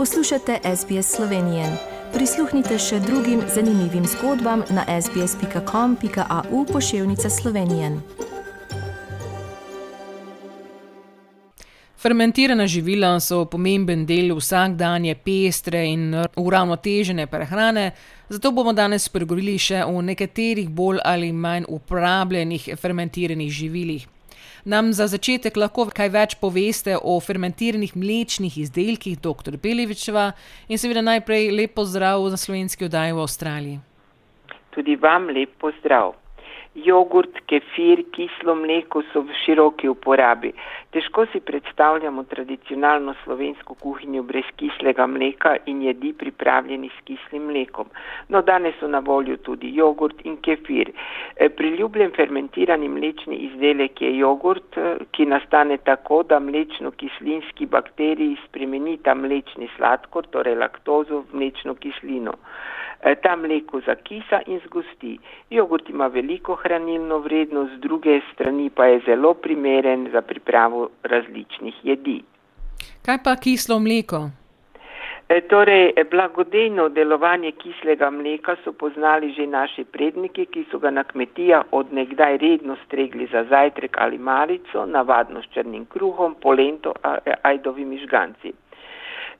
Poslušate SBS Slovenije. Prisluhnite še drugim zanimivim zgodbam na sbsp.com.au pošiljka Slovenije. Fermentirana živila so pomemben del vsakdanje pestre in uravnotežene prehrane, zato bomo danes spregovorili še o nekaterih bolj ali manj uporabljenih fermentiranih živilih. Nam za začetek lahko kaj več poveste o fermentiranih mlečnih izdelkih, dr. Belevičeva, in seveda najprej lep pozdrav za slovenski oddaji v Avstraliji. Tudi vam lep pozdrav jogurt, kefir, kislo mleko so v široki uporabi. Težko si predstavljamo tradicionalno slovensko kuhinjo brez kislega mleka in jedi pripravljenih s kislim mlekom. No, danes so na voljo tudi jogurt in kefir. E, priljubljen fermentirani mlečni izdelek je jogurt, e, ki nastane tako, da mlečno-kislinski bakteriji spremenita mlečni sladkor, torej laktozo, v mlečno kislino. Eh, ta mleko zakisa in zgosti. Jogurt ima veliko hranilno vrednost, z druge strani pa je zelo primeren za pripravo različnih jedi. Kaj pa kislo mleko? E, torej, blagodejno delovanje kislega mleka so poznali že naši predniki, ki so ga na kmetijah od nekdaj redno stregli za zajtrk ali malico, navadno s črnim kruhom, polento, ajdovimi žganci.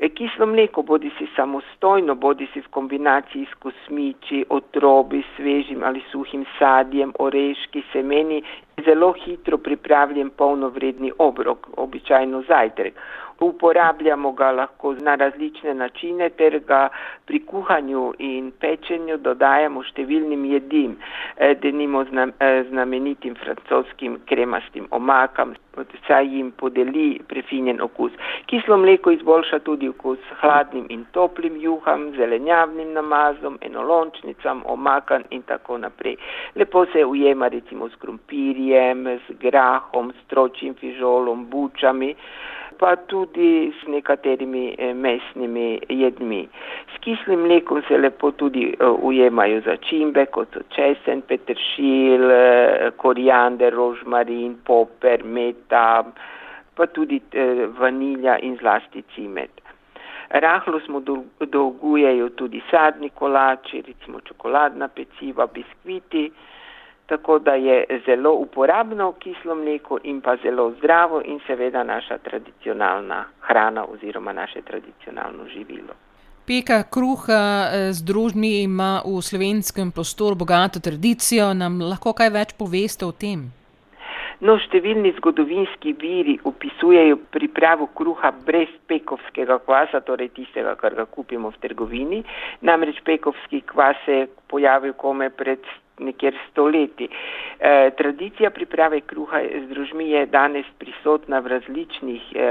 Kislo mleko bodi si samostojno, bodi si v kombinaciji s kosmiči, otrobi, svežim ali suhim sadjem, oreški, semeni, zelo hitro pripravljen polnovredni obrok, običajno zajtrk. Uporabljamo ga lahko na različne načine ter ga pri kuhanju in pečenju dodajamo številnim jedim, eh, denimo eh, znamenitim francoskim kremastim omakam, saj jim podeli prefinjen okus. Kislo mleko izboljša tudi okus hladnim in toplim juham, zelenjavnim namazom, enolončnicam, omakam in tako naprej. Lepo se ujema recimo s krompirjem, z grahom, stročim fižolom, bučami pa tudi s nekaterimi eh, mesnimi jedmi. S kislim mlekom se lepo tudi eh, ujemajo začimbe, kot so česen, peteršil, eh, koriander, rožmarin, poper, meta, pa tudi vanilja in zlasti cimet. Rahlo smo dolgujejo tudi sadni kolači, recimo čokoladna peciva, biskviti tako da je zelo uporabno kislo mleko in pa zelo zdravo in seveda naša tradicionalna hrana oziroma naše tradicionalno živilo. Peka kruha eh, z družbami ima v slovenskem prostoru bogato tradicijo, nam lahko kaj več poveste o tem? No, številni zgodovinski viri opisujejo pripravo kruha brez pekovskega kvasa, torej tistega, kar ga kupimo v trgovini. Namreč pekovski kvas se je pojavil kome pred nekjer stoletji. E, tradicija priprave kruha z družmi je danes prisotna v različnih e,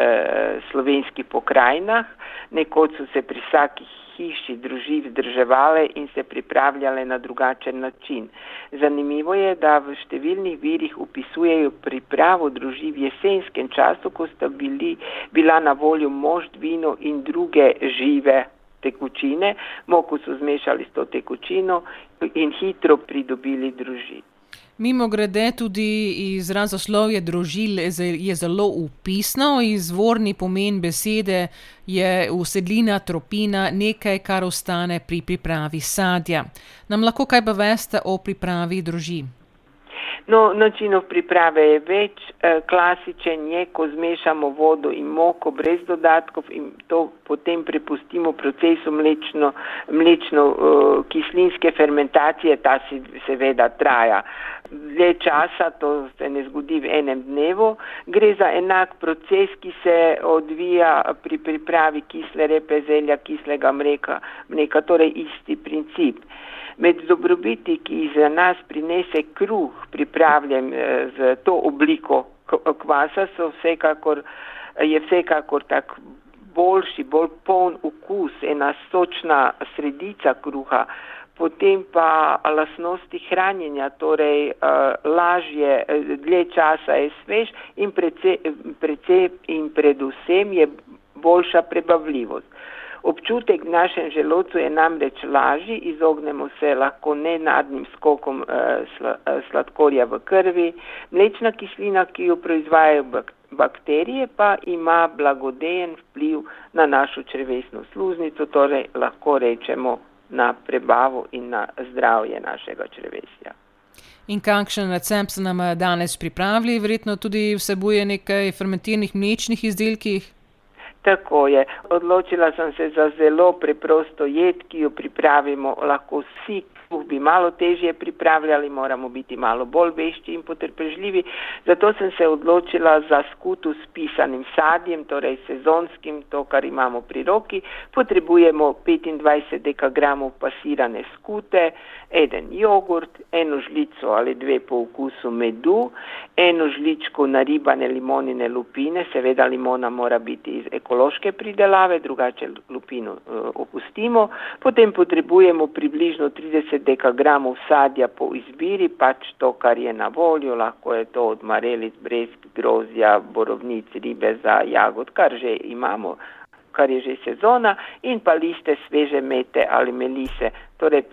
slovenskih pokrajinah. Nekoč so se pri vsakih hiši družin vzdrževale in se pripravljale na drugačen način. Zanimivo je, da v številnih virih upisujejo pripravo družin v jesenskem času, ko sta bili, bila na voljo možd, vino in druge žive tekočine, moko so zmešali s to tekočino in hitro pridobili družino. Mimo grede tudi izrazoslovje družil je zelo upisno, izvorni pomen besede je usedlina, tropina, nekaj, kar ostane pri pripravi sadja. Nam lahko kaj pa veste o pripravi družin? No, načinov priprave je več. Eh, klasičen je, ko zmešamo vodo in moko brez dodatkov in to potem prepustimo procesu mlečno, mlečno kislinske fermentacije, ta si seveda traja dlje časa, to se ne zgodi v enem dnevu. Gre za enak proces, ki se odvija pri pripravi kisle repe, zelja, kislega mleka, mleka torej isti princip. Med dobrobiti, ki jih za nas prinese kruh, pripravljen eh, z to obliko kvasa, vsekakor, je vsekakor tak boljši, bolj poln okus, ena sočna sredica kruha, potem pa lasnosti hranjenja, torej uh, lažje, eh, dlje časa je svež in predvsem in predvsem je boljša prebavljivost. Občutek v našem želodcu je namreč lažji, izognemo se lahko nenadnim skokom eh, sladkorja v krvi. Mlečna kislina, ki jo proizvajajo bakterije pa ima blagodejen vpliv na našo črvesno sluznico, torej lahko rečemo na prebavo in na zdravje našega črvesja. In kakšen recept se nam danes pripravili, verjetno tudi vsebuje nekaj fermentiranih mlečnih izdelkih? Tako je. Odločila sem se za zelo preprosto jed, ki jo pripravimo lahko vsi, kruh bi malo težje pripravljali, moramo biti malo bolj vešči in potrpežljivi. Zato sem se odločila za skutu s pisanim sadjem, torej sezonskim, to, kar imamo pri roki. Potrebujemo 25 dekagramov pasirane skute, eden jogurt, eno žlico ali dve po okusu medu, eno žličko naribane limonine lupine, seveda limona mora biti iz ekološke pridelave, drugače lupino uh, opustimo. Potem potrebujemo približno 30 dekagramov sadja po izbiri, pač to, kar je na voljo, lahko je to od marelic, brezk, grozja, borovnic, ribe za jagod, kar že imamo, kar je že sezona, in pa liste sveže mete ali melise. Torej,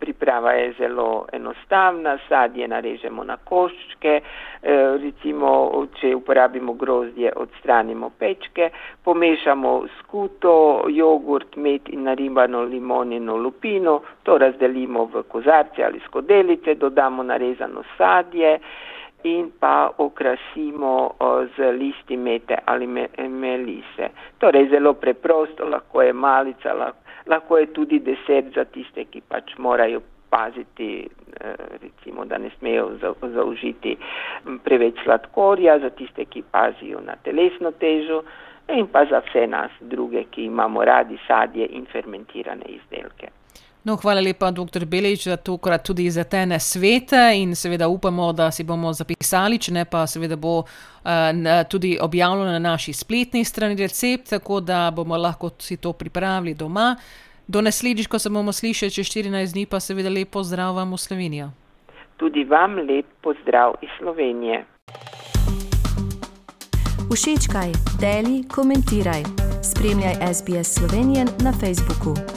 priprava je zelo enostavna, sadje narežemo na koščke, e, recimo, če uporabimo grozdje, odstranimo pečke, pomešamo skuto, jogurt, med in naribano limonino lupino, to razdelimo v kozarce ali skodelice, dodamo narezano sadje in pa okrasimo z listi mete ali melise. Torej, zelo preprosto, lahko je malica, lahko je tudi desert za tiste, ki pač morajo paziti, e, recimo, da ne smejo zaužiti preveč sladkorja, za tiste, ki pazijo na telesno težo in pa za vse nas druge, ki imamo radi sadje in fermentirane izdelke. No, hvala lepa, dr. Belič, za tokrat tudi za te nasvete in seveda upamo, da si bomo zapisali, če ne pa seveda bo uh, tudi objavljeno na naši spletni strani recept, tako da bomo lahko si to pripravili doma. Do naslednjič, ko se bomo slišali čez 14 dni, pa seveda lepo zdrav vam v Slovenijo. Tudi vam lep pozdrav iz Slovenije. Všečkaj, deli, komentiraj. Spremljaj SBS Slovenijo na Facebooku.